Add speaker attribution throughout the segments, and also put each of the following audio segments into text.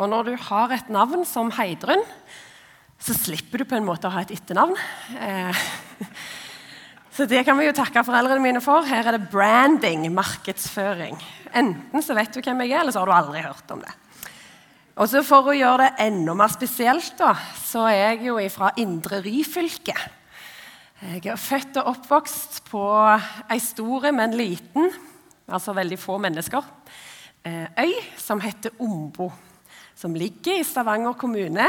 Speaker 1: Og når du har et navn som Heidrun, så slipper du på en måte å ha et etternavn. Eh, så det kan vi jo takke foreldrene mine for. Her er det branding, markedsføring. Enten så vet du hvem jeg er, eller så har du aldri hørt om det. Og så For å gjøre det enda mer spesielt, da, så er jeg jo fra Indre Ryfylke. Jeg er født og oppvokst på ei stor, men liten, altså veldig få mennesker, eh, øy som heter Ombo. Som ligger i Stavanger kommune.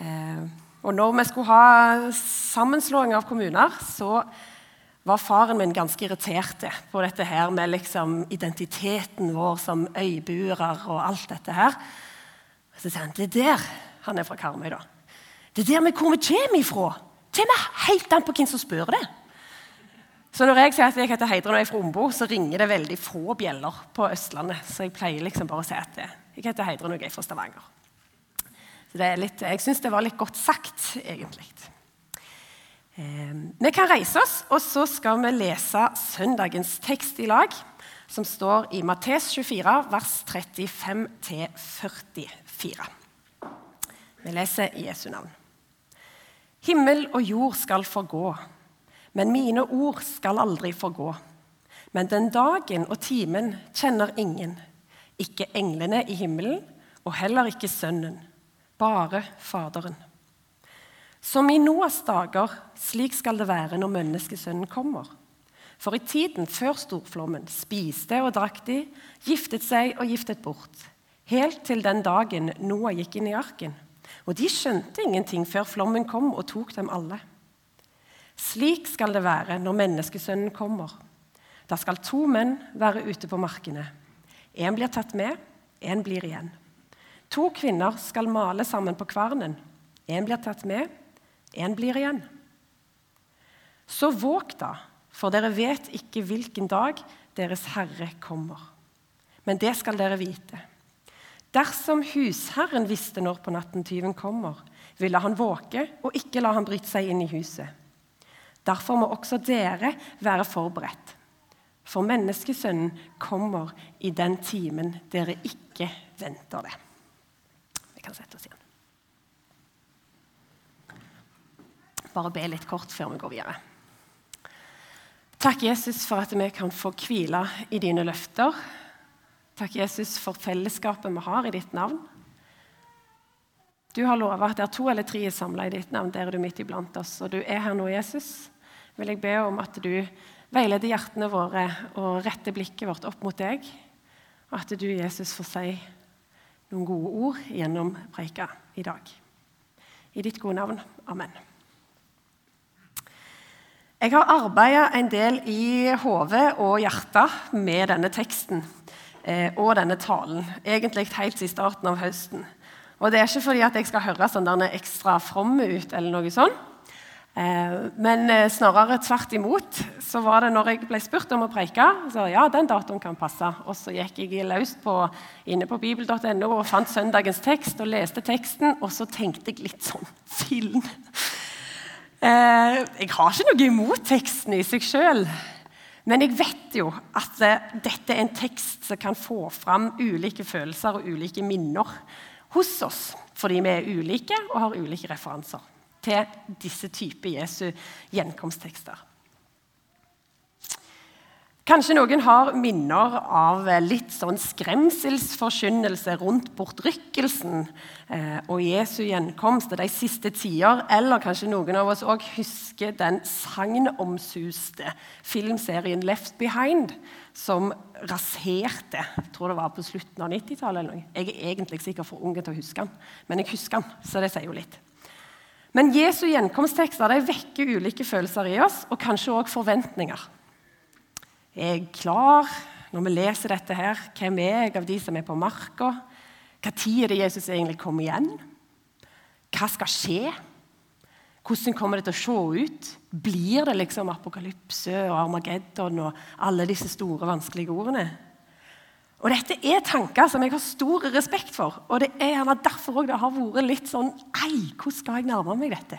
Speaker 1: Eh, og når vi skulle ha sammenslåing av kommuner, så var faren min ganske irritert på dette her med liksom identiteten vår som øybuere og alt dette her. Så sier han det er der han er fra Karmøy. da. Det er der hvor vi kommer ifra. Kommer helt an på hvem som spør det. Så når jeg sier at jeg heter Heidrun og er fra Ombo, så ringer det veldig få bjeller på Østlandet. Så jeg pleier liksom bare å si at jeg heter Heidrun og jeg er fra Stavanger. Så litt, Jeg syns det var litt godt sagt, egentlig. Eh, vi kan reise oss, og så skal vi lese søndagens tekst i lag, som står i Mattes 24, vers 35-44. Vi leser i Jesu navn. Himmel og jord skal forgå, men mine ord skal aldri forgå. Men den dagen og timen kjenner ingen, ikke englene i himmelen og heller ikke Sønnen, bare Faderen. Som i Noas dager, slik skal det være når menneskesønnen kommer. For i tiden før storflommen spiste og drakk de, giftet seg og giftet bort, helt til den dagen Noah gikk inn i arken. Og de skjønte ingenting før flommen kom og tok dem alle. Slik skal det være når menneskesønnen kommer. Da skal to menn være ute på markene. Én blir tatt med, én blir igjen. To kvinner skal male sammen på kvernen. Én blir tatt med, én blir igjen. Så våg da, for dere vet ikke hvilken dag deres Herre kommer. Men det skal dere vite. Dersom husherren visste når på natten tyven kommer, ville han våke og ikke la han bryte seg inn i huset. Derfor må også dere være forberedt. For menneskesønnen kommer i den timen dere ikke venter det. Vi kan sette oss igjen. Bare be litt kort før vi går videre. Takk, Jesus, for at vi kan få hvile i dine løfter. Takk, Jesus, for fellesskapet vi har i ditt navn. Du har lova at det er to eller tre samla i ditt navn. Der er du midt iblant oss. Og du er her nå, Jesus. Vil jeg be om at du veileder hjertene våre og retter blikket vårt opp mot deg. Og at du, Jesus, får si noen gode ord gjennom preika i dag. I ditt gode navn. Amen. Jeg har arbeida en del i hodet og hjertet med denne teksten eh, og denne talen. Egentlig helt i starten av høsten. Og Det er ikke fordi at jeg skal høre sånn ekstra from ut, eller noe sånt. Eh, men eh, snarere tvert imot. så var det når jeg ble spurt om å preike, så ja, den datoen kan passe. Og så gikk jeg løs på, inne på bibel.no og fant søndagens tekst og leste teksten. Og så tenkte jeg litt sånn film. Eh, jeg har ikke noe imot teksten i seg sjøl. Men jeg vet jo at dette er en tekst som kan få fram ulike følelser og ulike minner hos oss. Fordi vi er ulike og har ulike referanser til disse typer Jesu gjenkomsttekster. Kanskje noen har minner av litt sånn skremselsforkynnelse rundt bortrykkelsen eh, og Jesu gjenkomst de siste tider. Eller kanskje noen av oss òg husker den sagnomsuste filmserien 'Left Behind', som raserte Jeg tror det var på slutten av 90-tallet. Jeg er egentlig sikkert for unge til å huske den, men jeg husker den, så det sier jo litt. Men Jesu gjenkomsttekster de vekker ulike følelser i oss, og kanskje òg forventninger. Er jeg klar når vi leser dette her? Hvem er jeg av de som er på marka? Når er det Jesus egentlig kommer igjen? Hva skal skje? Hvordan kommer det til å se ut? Blir det liksom apokalypse og Armageddon og alle disse store, vanskelige ordene? Og Dette er tanker som jeg har stor respekt for. Og det er gjerne derfor det har vært litt sånn Ei, hvordan skal jeg nærme meg dette?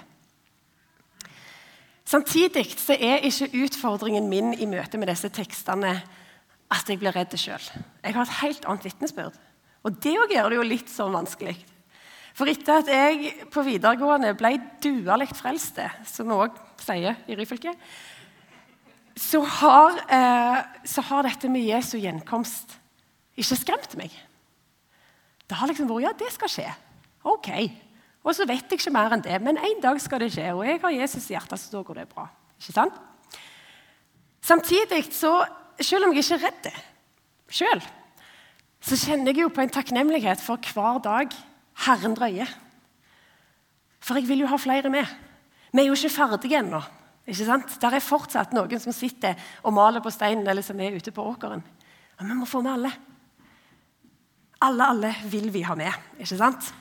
Speaker 1: Samtidig så er ikke utfordringen min i møte med disse tekstene at jeg blir redd sjøl. Jeg har et helt annet vitnesbyrd. Og det òg gjør det jo litt sånn vanskelig. For etter at jeg på videregående ble dualig frelst, som vi òg sier i Ryfylke, så har, eh, så har dette med Jesu gjenkomst ikke skremt meg. Det har liksom vært ja, det skal skje. Ok. Og så vet jeg ikke mer enn det, men en dag skal det skje. Og jeg har Jesus i hjertet, så da går det bra. Ikke sant? Samtidig, så, selv om jeg ikke er redd sjøl, så kjenner jeg jo på en takknemlighet for hver dag Herren drøyer. For jeg vil jo ha flere med. Vi er jo ikke ferdige ennå. Ikke sant? Der er fortsatt noen som sitter og maler på steinen eller som er ute på åkeren. Og vi må få med alle. Alle, alle vil vi ha med, ikke sant?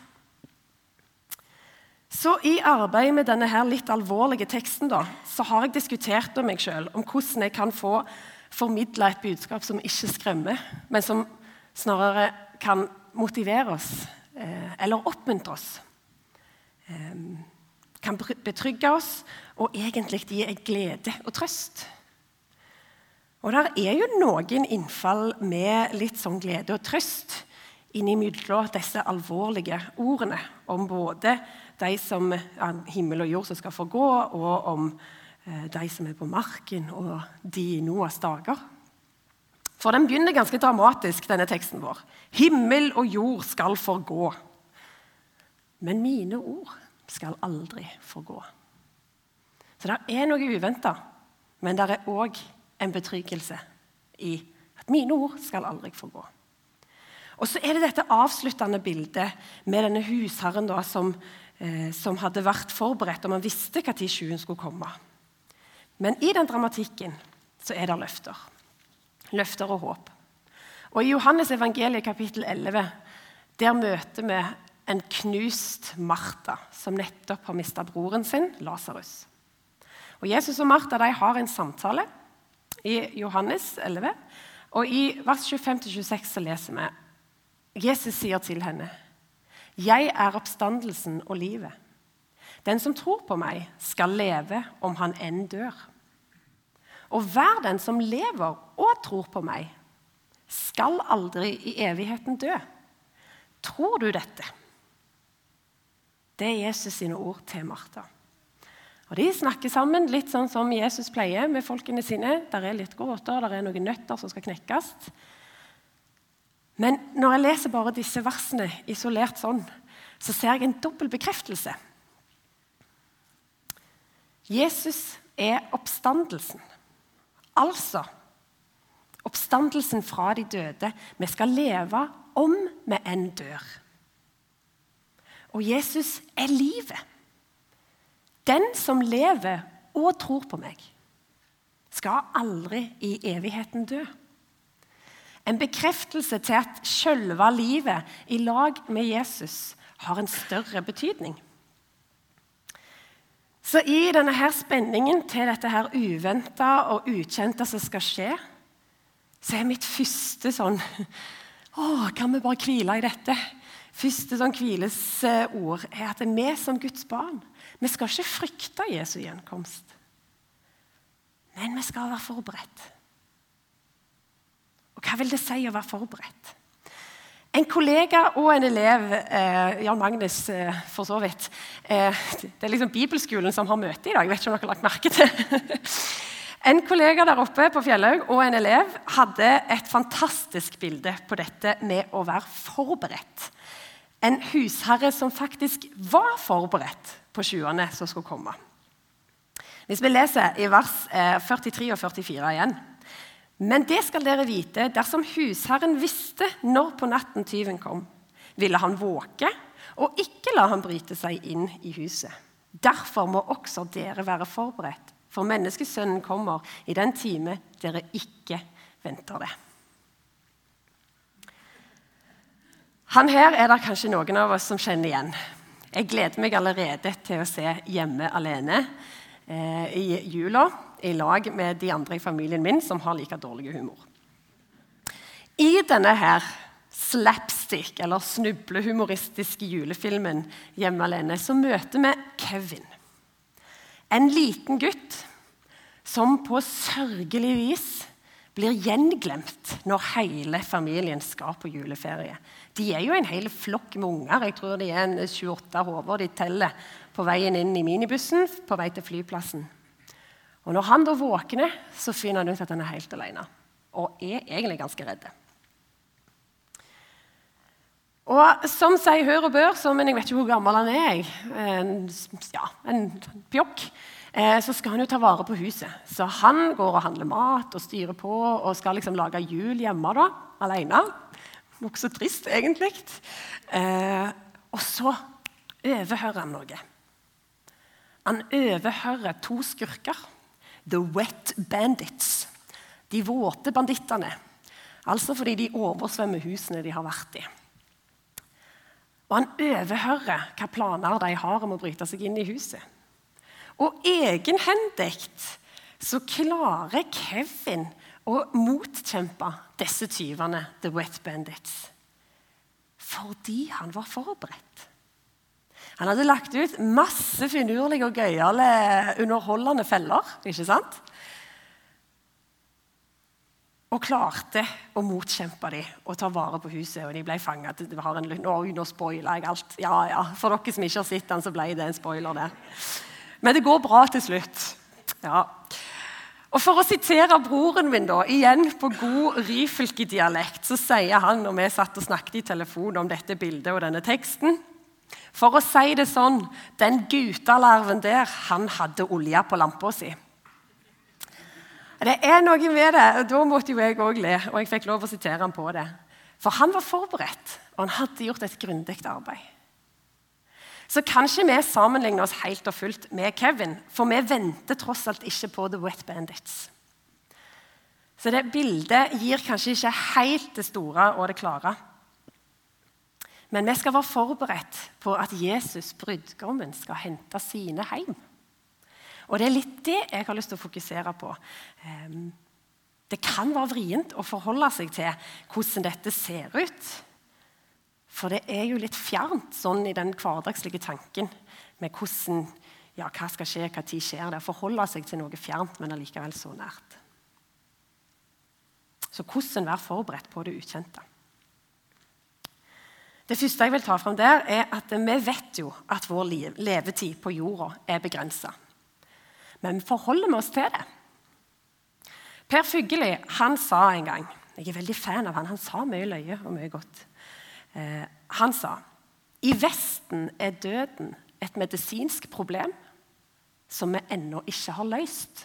Speaker 1: Så I arbeidet med denne her litt alvorlige teksten da, så har jeg diskutert med meg sjøl om hvordan jeg kan få formidla et budskap som ikke skremmer, men som snarere kan motivere oss eh, eller oppmuntre oss. Eh, kan betrygge oss og egentlig gi en glede og trøst. Og der er jo noen innfall med litt sånn glede og trøst innimellom disse alvorlige ordene om både de som er himmel og jord som skal forgå, og om eh, de som er på marken, og de i Noas dager. For den begynner ganske dramatisk, denne teksten vår. Himmel og jord skal forgå. Men mine ord skal aldri forgå. Så det er noe uventa, men det er òg en betryggelse i at mine ord skal aldri forgå. Og så er det dette avsluttende bildet med denne husherren da, som, eh, som, hadde vært forberedt, og man visste når skyen skulle komme. Men i den dramatikken så er det løfter. Løfter og håp. Og I Johannes evangeliet kapittel 11 der møter vi en knust Martha, som nettopp har mista broren sin, Lasarus. Jesus og Martha har en samtale i Johannes 11. Og I vers 25-26 så leser vi Jesus sier til henne, 'Jeg er oppstandelsen og livet.' 'Den som tror på meg, skal leve om han enn dør.' 'Og hver den som lever og tror på meg, skal aldri i evigheten dø.' Tror du dette? Det er Jesus sine ord til Martha. Og De snakker sammen litt sånn som Jesus pleier med folkene sine. Der er litt gråter, der er noen nøtter som skal knekkes. Men når jeg leser bare disse versene isolert sånn, så ser jeg en dobbel bekreftelse. Jesus er oppstandelsen. Altså oppstandelsen fra de døde. Vi skal leve om vi enn dør. Og Jesus er livet. Den som lever og tror på meg, skal aldri i evigheten dø. En bekreftelse til at selve livet i lag med Jesus har en større betydning. Så i denne her spenningen til dette her uventa og ukjente som skal skje, så er mitt første sånn Å, kan vi bare hvile i dette? Første sånn hvilesord er at vi som Guds barn vi skal ikke frykte Jesu gjenkomst, men vi skal være forberedt. Og hva vil det si å være forberedt? En kollega og en elev, eh, Jan Magnus eh, for så vidt eh, Det er liksom bibelskolen som har møte i dag. jeg vet ikke om dere har lagt merke til. En kollega der oppe på Fjellhaug og en elev hadde et fantastisk bilde på dette med å være forberedt. En husherre som faktisk var forberedt på sjuende som skulle komme. Hvis vi leser i vers 43 eh, og 44 igjen men det skal dere vite, dersom husherren visste når på natten tyven kom, ville han våke og ikke la han bryte seg inn i huset. Derfor må også dere være forberedt, for menneskesønnen kommer i den time dere ikke venter det. Han her er det kanskje noen av oss som kjenner igjen. Jeg gleder meg allerede til å se 'Hjemme alene' eh, i jula i lag med de andre i familien min som har like dårlig humor. I denne her slapstick, eller snublehumoristiske julefilmen Hjemme alene, så møter vi Kevin. En liten gutt som på sørgelig vis blir gjenglemt når hele familien skal på juleferie. De er jo en hel flokk med unger. Jeg tror de er en 28 hoder de teller på veien inn i minibussen på vei til flyplassen. Og Når han da våkner, så finner han ut at han er helt alene. Og er egentlig ganske redd. Og som sier hør og bør, så, men jeg vet ikke hvor gammel han er, en, ja, en pjokk, eh, så skal han jo ta vare på huset. Så han går og handler mat og styrer på og skal liksom lage jul hjemme da, alene. Nokså trist, egentlig. Eh, og så overhører han noe. Han overhører to skurker. The Wet Bandits. De våte bandittene. Altså fordi de oversvømmer husene de har vært i. Og han overhører hva planer de har om å bryte seg inn i huset. Og egenhendig så klarer Kevin å motkjempe disse tyvene, The Wet Bandits, fordi han var forberedt. Han hadde lagt ut masse finurlige og gøyale underholdende feller. ikke sant? Og klarte å motkjempe dem og ta vare på huset. Og de ble fanga. Nå spoiler jeg alt. Ja, ja. For dere som ikke har sett den, så ble det en spoiler, det. Men det går bra til slutt. Ja. Og For å sitere broren min, da, igjen på god ryfylke-dialekt, så sier han når vi satt og snakket i telefon om dette bildet og denne teksten For å si det sånn, den gutalarven der, han hadde olje på lampa si. Det er noe med det. og Da måtte jo jeg òg le, og jeg fikk lov å sitere han på det. For han var forberedt, og han hadde gjort et grundig arbeid. Så kanskje vi sammenligner oss helt og fullt med Kevin, for vi venter tross alt ikke på The Wet Bandits. Så det bildet gir kanskje ikke helt det store og det klare. Men vi skal være forberedt på at Jesus, brudgommen, skal hente sine hjem. Og det er litt det jeg har lyst til å fokusere på. Det kan være vrient å forholde seg til hvordan dette ser ut. For det er jo litt fjernt sånn i den hverdagslige tanken med hvordan, ja, hva skal skje, hva tid skjer det. Forholde seg til noe fjernt, men allikevel så nært. Så hvordan være forberedt på det ukjente? Det første jeg vil ta fram der, er at vi vet jo at vår levetid på jorda er begrensa. Men forholder vi oss til det? Per Fugelli han sa en gang Jeg er veldig fan av han, han sa mye løye og mye godt. Eh, han sa i Vesten er døden et medisinsk problem som vi ennå ikke har løst.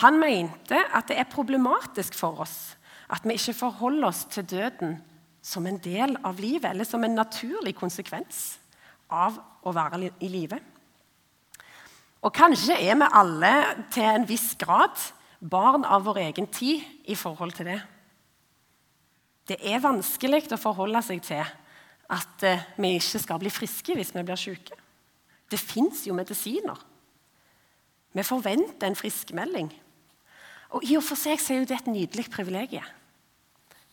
Speaker 1: Han mente at det er problematisk for oss at vi ikke forholder oss til døden som en del av livet, eller som en naturlig konsekvens av å være i live. Og kanskje er vi alle til en viss grad barn av vår egen tid i forhold til det. Det er vanskelig å forholde seg til at eh, vi ikke skal bli friske hvis vi blir syke. Det fins jo medisiner. Vi forventer en friskmelding. Og I og for seg er jo det et nydelig privilegium.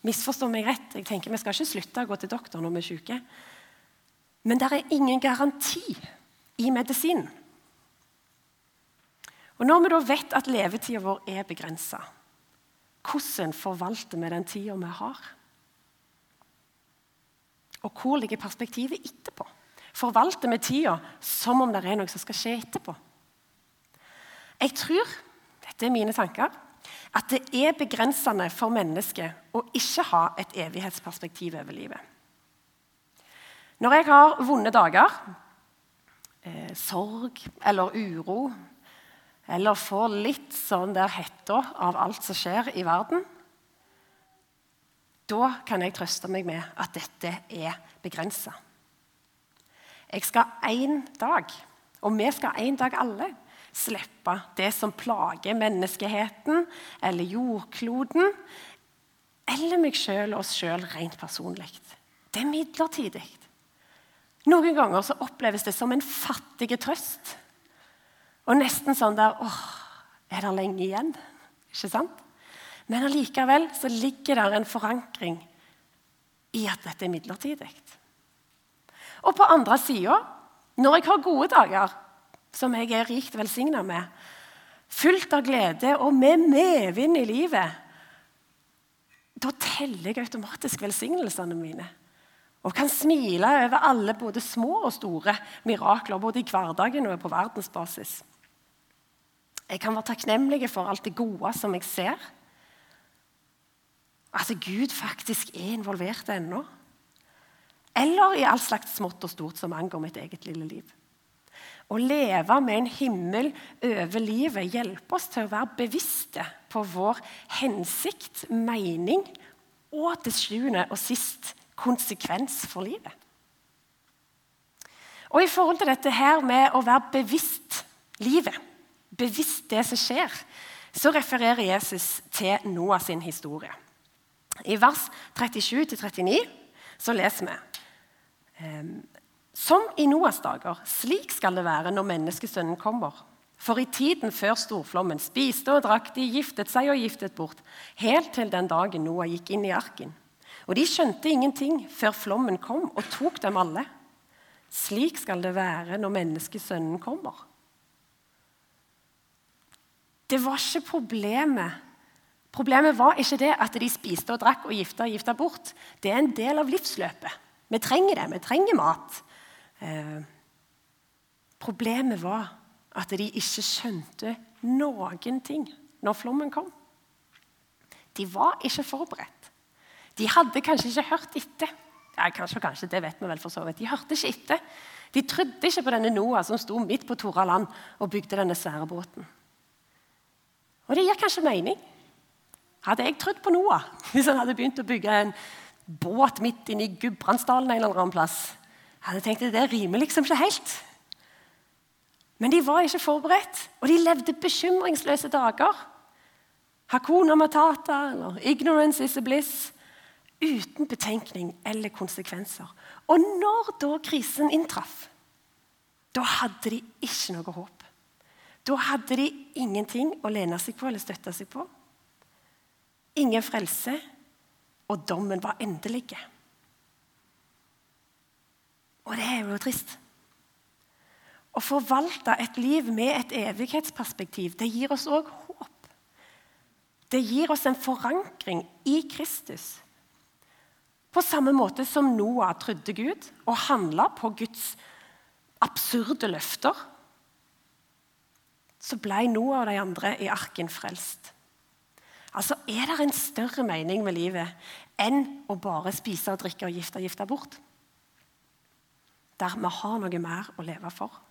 Speaker 1: Misforstå meg rett, jeg tenker Vi skal ikke slutte å gå til doktor når vi er syke. Men det er ingen garanti i medisinen. Og Når vi da vet at levetida vår er begrensa, hvordan forvalter vi den tida vi har? Og hvor ligger perspektivet etterpå? Forvalter vi tida som om det er noe som skal skje etterpå? Jeg tror, dette er mine tanker, at det er begrensende for mennesket å ikke ha et evighetsperspektiv over livet. Når jeg har vonde dager, eh, sorg eller uro eller får litt sånn der hetta av alt som skjer i verden, da kan jeg trøste meg med at dette er begrensa. Jeg skal en dag, og vi skal en dag alle, slippe det som plager menneskeheten eller jordkloden, eller meg sjøl og oss sjøl rent personlig. Det er midlertidig. Noen ganger så oppleves det som en fattig trøst. Og nesten sånn der åh, er det lenge igjen? Ikke sant? Men allikevel så ligger der en forankring i at dette er midlertidig. Og på andre sida, når jeg har gode dager, som jeg er rikt velsigna med, fullt av glede og med medvind i livet, da teller jeg automatisk velsignelsene mine. Og kan smile over alle både små og store mirakler, både i hverdagen og på verdensbasis. Jeg kan være takknemlig for alt det gode som jeg ser. At Gud faktisk er involvert ennå. Eller i alt slags smått og stort som angår mitt eget lille liv. Å leve med en himmel over livet hjelper oss til å være bevisste på vår hensikt, mening og til sjuende og sist konsekvens for livet. Og I forhold til dette her med å være bevisst livet, bevisst det som skjer, så refererer Jesus til Noah sin historie. I vers 37-39 så leser vi ehm, Som i Noas dager, slik skal det være når menneskesønnen kommer. For i tiden før storflommen spiste og drakk de, giftet seg og giftet bort, helt til den dagen Noah gikk inn i arken. Og de skjønte ingenting før flommen kom og tok dem alle. Slik skal det være når menneskesønnen kommer. Det var ikke problemet. Problemet var ikke det at de spiste og drakk og gifta og gifta bort. Det er en del av livsløpet. Vi trenger det. Vi trenger mat. Eh, problemet var at de ikke skjønte noen ting når flommen kom. De var ikke forberedt. De hadde kanskje ikke hørt etter. Ja, kanskje, kanskje, det vet vi vel for så vidt. De hørte ikke etter. De trodde ikke på denne Noah som sto midt på Tora land og bygde denne svære båten. Og det gir kanskje mening. Hadde jeg trodd på Noah hvis han hadde begynt å bygge en båt midt inne i Gudbrandsdalen en eller annen plass, jeg hadde tenkt at det rimer liksom ikke helt. Men de var ikke forberedt, og de levde bekymringsløse dager. Hakuna matata eller 'ignorance is a bliss' uten betenkning eller konsekvenser. Og når da krisen inntraff, da hadde de ikke noe håp. Da hadde de ingenting å lene seg på eller støtte seg på. Ingen frelse, og dommen var endelig. Og det er jo trist. Å forvalte et liv med et evighetsperspektiv det gir oss òg håp. Det gir oss en forankring i Kristus. På samme måte som Noah trodde Gud og handla på Guds absurde løfter, så ble Noah og de andre i arken frelst. Altså, Er det en større mening med livet enn å bare spise og drikke og gifte og gifte bort? Der vi har noe mer å leve for.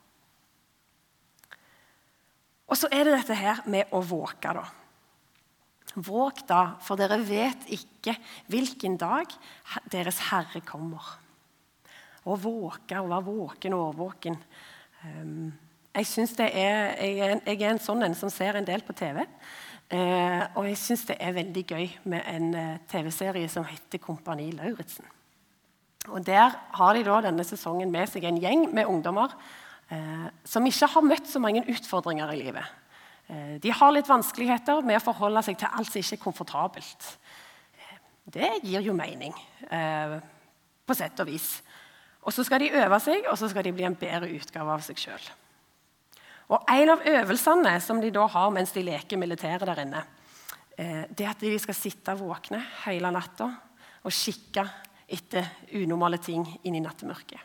Speaker 1: Og så er det dette her med å våke, da. Våg da, for dere vet ikke hvilken dag deres Herre kommer. Å våke, å være våken og årvåken. jeg, jeg, det er, er, jeg er en sånn en som ser en del på TV. Uh, og jeg syns det er veldig gøy med en uh, TV-serie som heter Kompani Lauritzen. Og Der har de da denne sesongen med seg en gjeng med ungdommer eh, som ikke har møtt så mange utfordringer i livet. Eh, de har litt vanskeligheter med å forholde seg til alt som ikke er komfortabelt. Eh, det gir jo mening, eh, på sett og vis. Og Så skal de øve seg, og så skal de bli en bedre utgave av seg sjøl. En av øvelsene som de da har mens de leker militæret der inne, eh, det er at de skal sitte våkne hele natta og kikke etter unormale ting inn i nattemørket.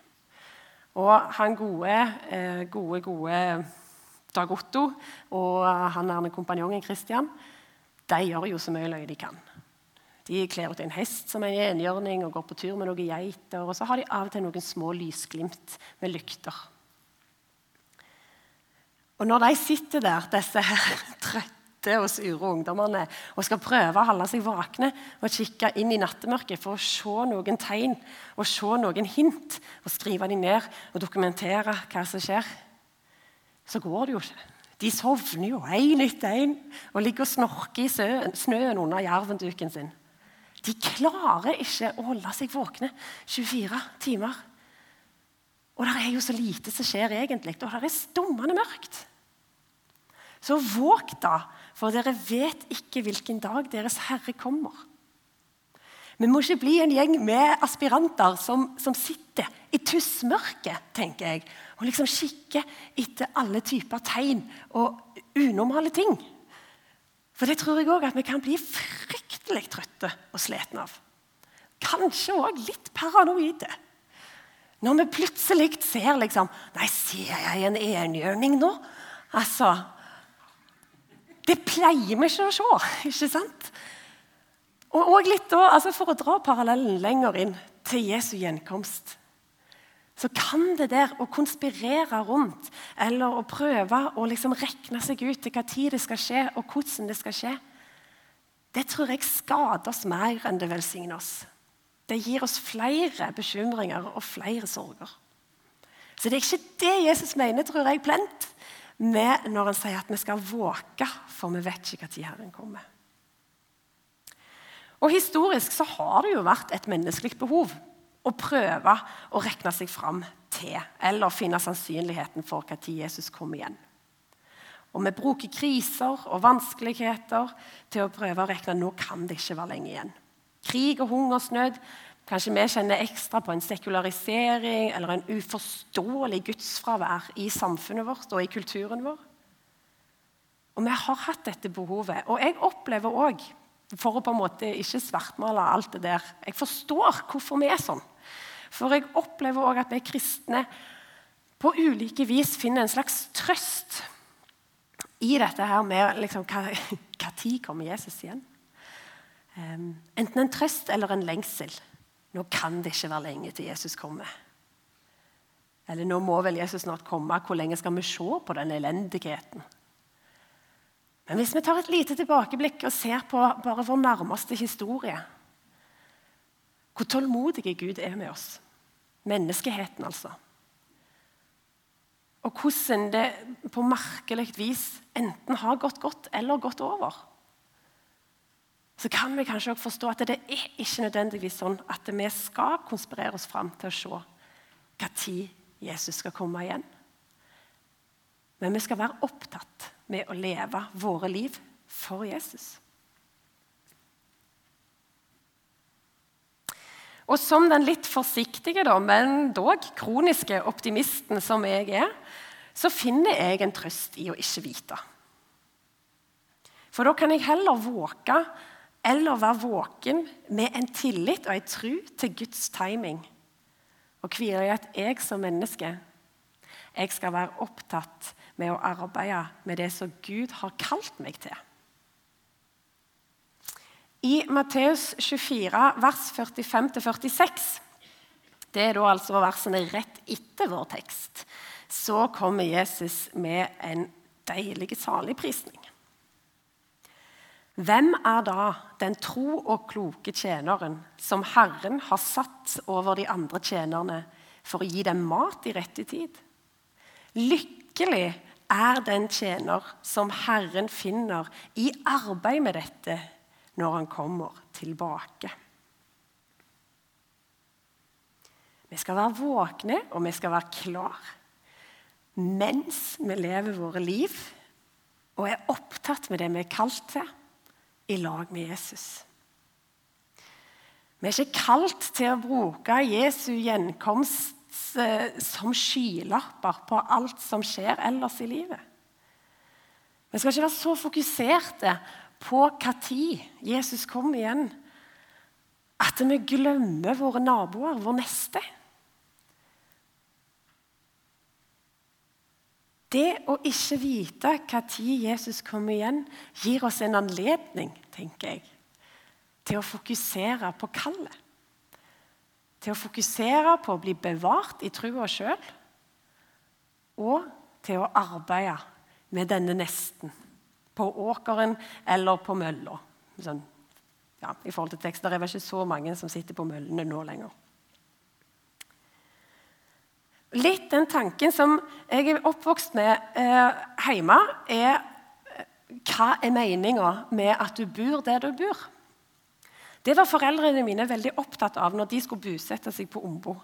Speaker 1: Og han gode, eh, gode, gode Dag Otto og han er kompanjongen Christian de gjør jo så mye løye de kan. De kler ut en hest som en enhjørning og går på tur med noen geiter. Og så har de av og til noen små lysglimt med lykter. Og når de sitter der, disse her trøtte sitter og sure ungdommene og skal prøve å holde seg våkne og kikke inn i nattemørket for å se noen tegn og se noen hint og skrive dem ned og dokumentere hva som skjer, så går det jo ikke. De sovner jo én etter én og ligger og snorker i snøen under jervenduken sin. De klarer ikke å holde seg våkne 24 timer. Og det er jo så lite som skjer egentlig, og det er stummende mørkt. Så våg da for dere vet ikke hvilken dag deres Herre kommer. Vi må ikke bli en gjeng med aspiranter som, som sitter i tussmørket tenker jeg, og liksom kikker etter alle typer tegn og unormale ting. For det tror jeg òg at vi kan bli fryktelig trøtte og slitne av. Kanskje òg litt paranoide. Når vi plutselig ser liksom Nei, ser jeg en enhjørning nå? Altså Det pleier vi ikke å se, ikke sant? Og, og litt da, altså For å dra parallellen lenger inn til Jesu gjenkomst så kan det der å konspirere rundt eller å prøve å liksom regne seg ut til hva tid det skal skje, og hvordan det skal skje, det tror jeg skader oss mer enn det velsigner oss. Det gir oss flere bekymringer og flere sorger. Så det er ikke det Jesus mener, tror jeg, plent, med når han sier at vi skal våke, for vi vet ikke når Herren kommer. Og Historisk så har det jo vært et menneskelig behov å prøve å regne seg fram til, eller finne sannsynligheten for når Jesus kommer igjen. Og vi bruker kriser og vanskeligheter til å prøve å regne nå kan det ikke være lenge igjen. Krig og hungersnød. Kanskje vi kjenner ekstra på en sekularisering eller en uforståelig gudsfravær i samfunnet vårt og i kulturen vår. Og vi har hatt dette behovet. Og jeg opplever òg, for å på en måte ikke svartmale alt det der Jeg forstår hvorfor vi er sånn. For jeg opplever òg at vi kristne på ulike vis finner en slags trøst i dette her med liksom, hva, hva tid kommer Jesus igjen? Um, enten en trøst eller en lengsel. Nå kan det ikke være lenge til Jesus kommer. Eller nå må vel Jesus snart komme. Hvor lenge skal vi se på den elendigheten? Men hvis vi tar et lite tilbakeblikk og ser på bare vår nærmeste historie Hvor tålmodige Gud er med oss. Menneskeheten, altså. Og hvordan det på merkelig vis enten har gått godt eller gått over så kan vi kanskje også forstå at det er ikke nødvendigvis sånn at vi skal konspirere oss fram til å se når Jesus skal komme igjen. Men vi skal være opptatt med å leve våre liv for Jesus. Og som den litt forsiktige, men dog kroniske optimisten som jeg er, så finner jeg en trøst i å ikke vite. For da kan jeg heller våke eller være våken med en tillit og en tro til Guds timing. Og hvile i at jeg som menneske jeg skal være opptatt med å arbeide med det som Gud har kalt meg til. I Matteus 24, vers 45-46, det er da altså versene rett etter vår tekst, så kommer Jesus med en deilig saligprisning. Hvem er da den tro og kloke tjeneren som Herren har satt over de andre tjenerne for å gi dem mat i rette tid? Lykkelig er den tjener som Herren finner i arbeid med dette når han kommer tilbake. Vi skal være våkne, og vi skal være klar mens vi lever våre liv og er opptatt med det vi er kalt til i lag med Jesus. Vi er ikke kalt til å bruke Jesu gjenkomst eh, som skylapper på alt som skjer ellers i livet. Vi skal ikke være så fokuserte på når Jesus kommer igjen, at vi glemmer våre naboer, vår neste. Det å ikke vite når Jesus kommer igjen, gir oss en anledning tenker jeg, til å fokusere på kallet. Til å fokusere på å bli bevart i trua sjøl, og til å arbeide med denne nesten. På åkeren eller på mølla. Sånn, ja, I forhold til tekster, Det er vel ikke så mange som sitter på møllene nå lenger. Litt den tanken som jeg er oppvokst med eh, hjemme, er eh, hva er meninga med at du bor der du bor? Det var foreldrene mine veldig opptatt av når de skulle bosette seg på Ombo.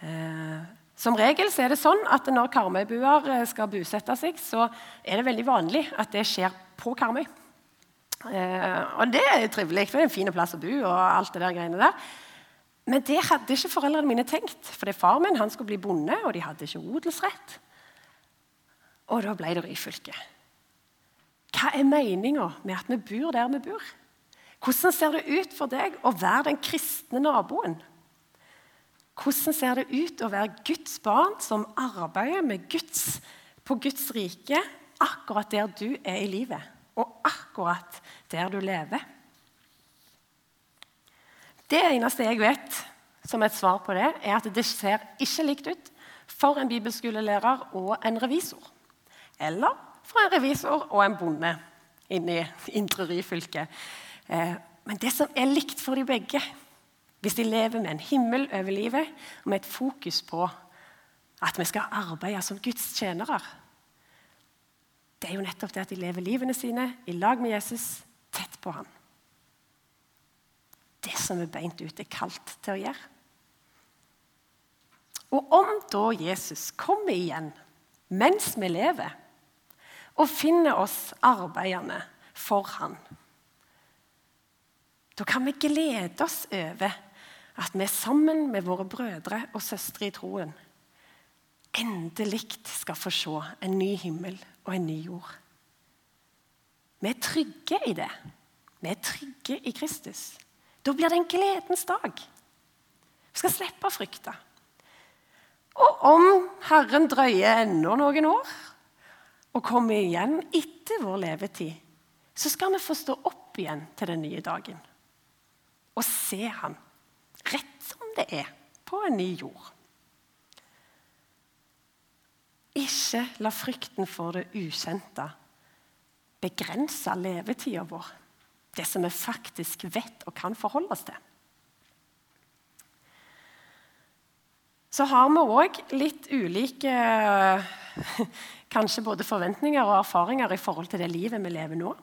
Speaker 1: Eh, som regel er det sånn at når karmøybuer eh, skal bosette seg, så er det veldig vanlig at det skjer på Karmøy. Eh, og det er trivelig, for det er en fin plass å bo. og alt det der greiene der. Men det hadde ikke foreldrene mine tenkt. For far min han skulle bli bonde, og de hadde ikke odelsrett. Og da ble det Ryfylke. Hva er meninga med at vi bor der vi bor? Hvordan ser det ut for deg å være den kristne naboen? Hvordan ser det ut å være Guds barn som arbeider Guds, på Guds rike akkurat der du er i livet, og akkurat der du lever? Det eneste jeg vet som et svar på det, er at det ser ikke likt ut for en bibelskolelærer og en revisor. Eller for en revisor og en bonde inne i Indre Ryfylke. Eh, men det som er likt for de begge, hvis de lever med en himmel over livet og med et fokus på at vi skal arbeide som Guds tjenere, det er jo nettopp det at de lever livene sine i lag med Jesus, tett på ham. Som vi beint ut er kalt til å gjøre. Og om da Jesus kommer igjen mens vi lever, og finner oss arbeidende for han, da kan vi glede oss over at vi sammen med våre brødre og søstre i troen endelig skal få se en ny himmel og en ny jord. Vi er trygge i det. Vi er trygge i Kristus. Da blir det en gledens dag. Vi skal slippe å frykte. Og om Herren drøyer enda noen år og kommer igjen etter vår levetid, så skal vi få stå opp igjen til den nye dagen og se ham rett som det er, på en ny jord. Ikke la frykten for det ukjente begrense levetida vår, det som vi faktisk vet og kan forholde oss til. Så har vi òg litt ulike kanskje både forventninger og erfaringer i forhold til det livet vi lever nå.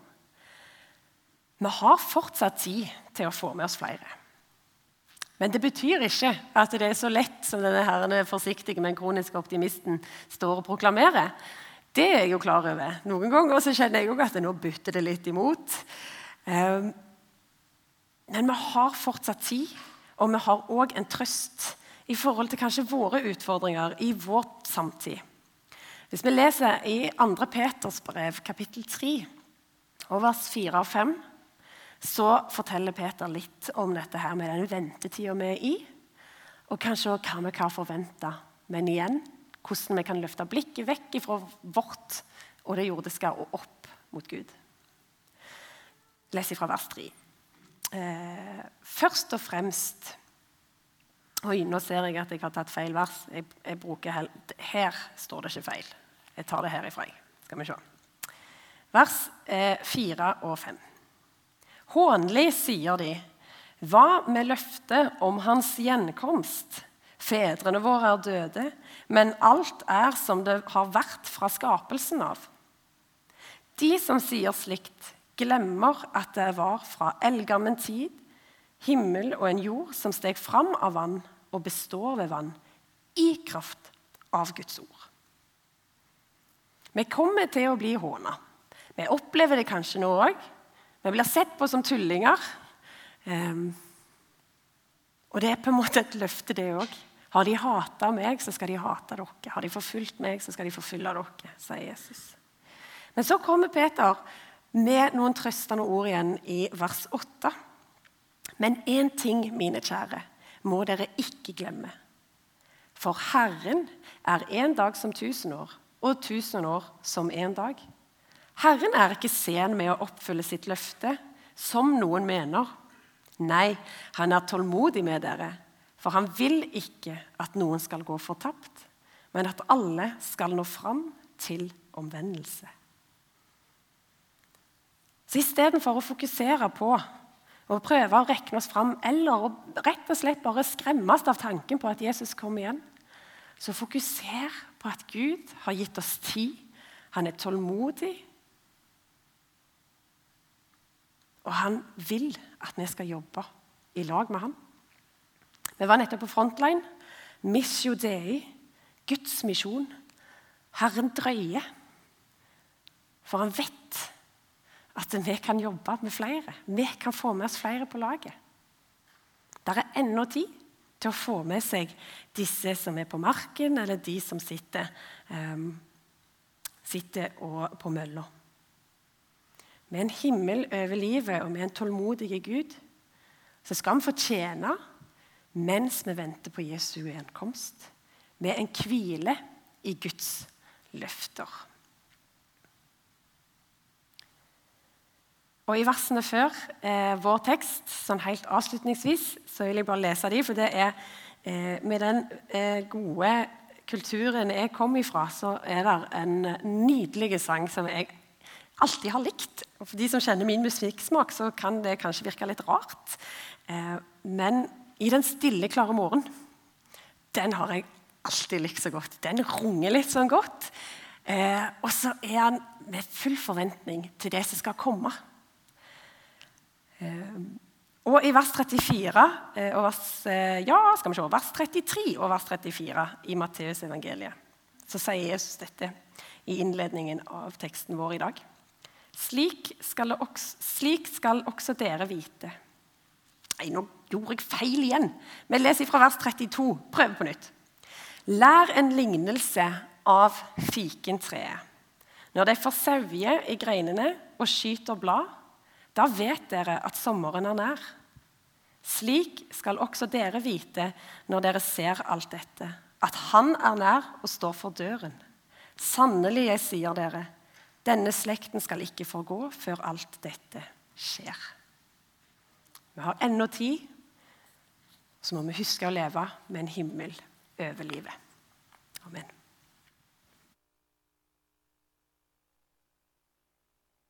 Speaker 1: Vi har fortsatt tid til å få med oss flere. Men det betyr ikke at det er så lett som denne herrene forsiktige, men kroniske optimisten står og proklamerer. Det er jeg jo klar over. Noen ganger så kjenner jeg òg at nå bytter det litt imot. Ehm, men vi har fortsatt tid, og vi har òg en trøst i forhold til kanskje våre utfordringer i vår samtid. Hvis vi leser i 2. Peters brev, kapittel 3, og vers 4 og 5 så forteller Peter litt om dette her med den ventetida vi er i, og kanskje også hva vi kan forvente. Men igjen hvordan vi kan løfte blikket vekk fra vårt og det jordiske og opp mot Gud. Les fra vers 3. Eh, først og fremst Oi, nå ser jeg at jeg har tatt feil vers. Jeg, jeg bruker, her står det ikke feil. Jeg tar det herifra. Skal vi se. Vers eh, 4 og 5. Hånlig, sier de. Hva med løftet om hans gjenkomst? Fedrene våre er døde, men alt er som det har vært fra skapelsen av. De som sier slikt, glemmer at det var fra eldgammel tid himmel og en jord som steg fram av vann og består ved vann, i kraft av Guds ord. Vi kommer til å bli håna. Vi opplever det kanskje nå òg. Vi blir sett på som tullinger. Um, og det er på en måte et løfte, det òg. Har de hata meg, så skal de hate dere. Har de forfulgt meg, så skal de forfølge dere, sier Jesus. Men så kommer Peter med noen trøstende ord igjen i vers 8. Men én ting, mine kjære, må dere ikke glemme. For Herren er en dag som tusen år, og tusen år som en dag. Herren er ikke sen med å oppfylle sitt løfte, som noen mener. Nei, han er tålmodig med dere, for han vil ikke at noen skal gå fortapt, men at alle skal nå fram til omvendelse. Så Istedenfor å fokusere på å prøve å regne oss fram eller å rett og slett bare skremmes av tanken på at Jesus kommer igjen, så fokuser på at Gud har gitt oss tid. Han er tålmodig, Og han vil at vi skal jobbe i lag med ham. Vi var nettopp på Frontline. Missio Dei, Guds misjon. Herren drøyer. For han vet at vi kan jobbe med flere. Vi kan få med oss flere på laget. Det er ennå tid til å få med seg disse som er på marken, eller de som sitter, um, sitter på mølla. med en himmel over livet og med en tålmodig Gud, så skal vi fortjene mens vi venter på Jesu gjenkomst, med en hvile i Guds løfter. Og I versene før eh, vår tekst, sånn helt avslutningsvis, så vil jeg bare lese de, for det er eh, med den eh, gode kulturen jeg kom ifra, så er det en nydelig sang som jeg alltid har likt. Og For de som kjenner min musikksmak, så kan det kanskje virke litt rart. Eh, men i den stille, klare morgen, den har jeg alltid likt så godt. Den runger litt sånn godt. Eh, og så er han med full forventning til det som skal komme. Eh, og i vers 34 eh, og vers, eh, ja, skal vi se, vers 33 og vers 34 i Matteusevangeliet så sier Jesus dette i innledningen av teksten vår i dag. Slik skal, også, slik skal også dere vite Nei, nå gjorde jeg feil igjen. Vi leser fra vers 32. Prøv på nytt. Lær en lignelse av fikentreet. Når det får sauer i greinene og skyter blad, da vet dere at sommeren er nær. Slik skal også dere vite når dere ser alt dette, at Han er nær og står for døren. Sannelig, jeg sier dere, denne slekten skal ikke forgå før alt dette skjer. Vi har ennå tid, så må vi huske å leve med en himmel over livet. Amen.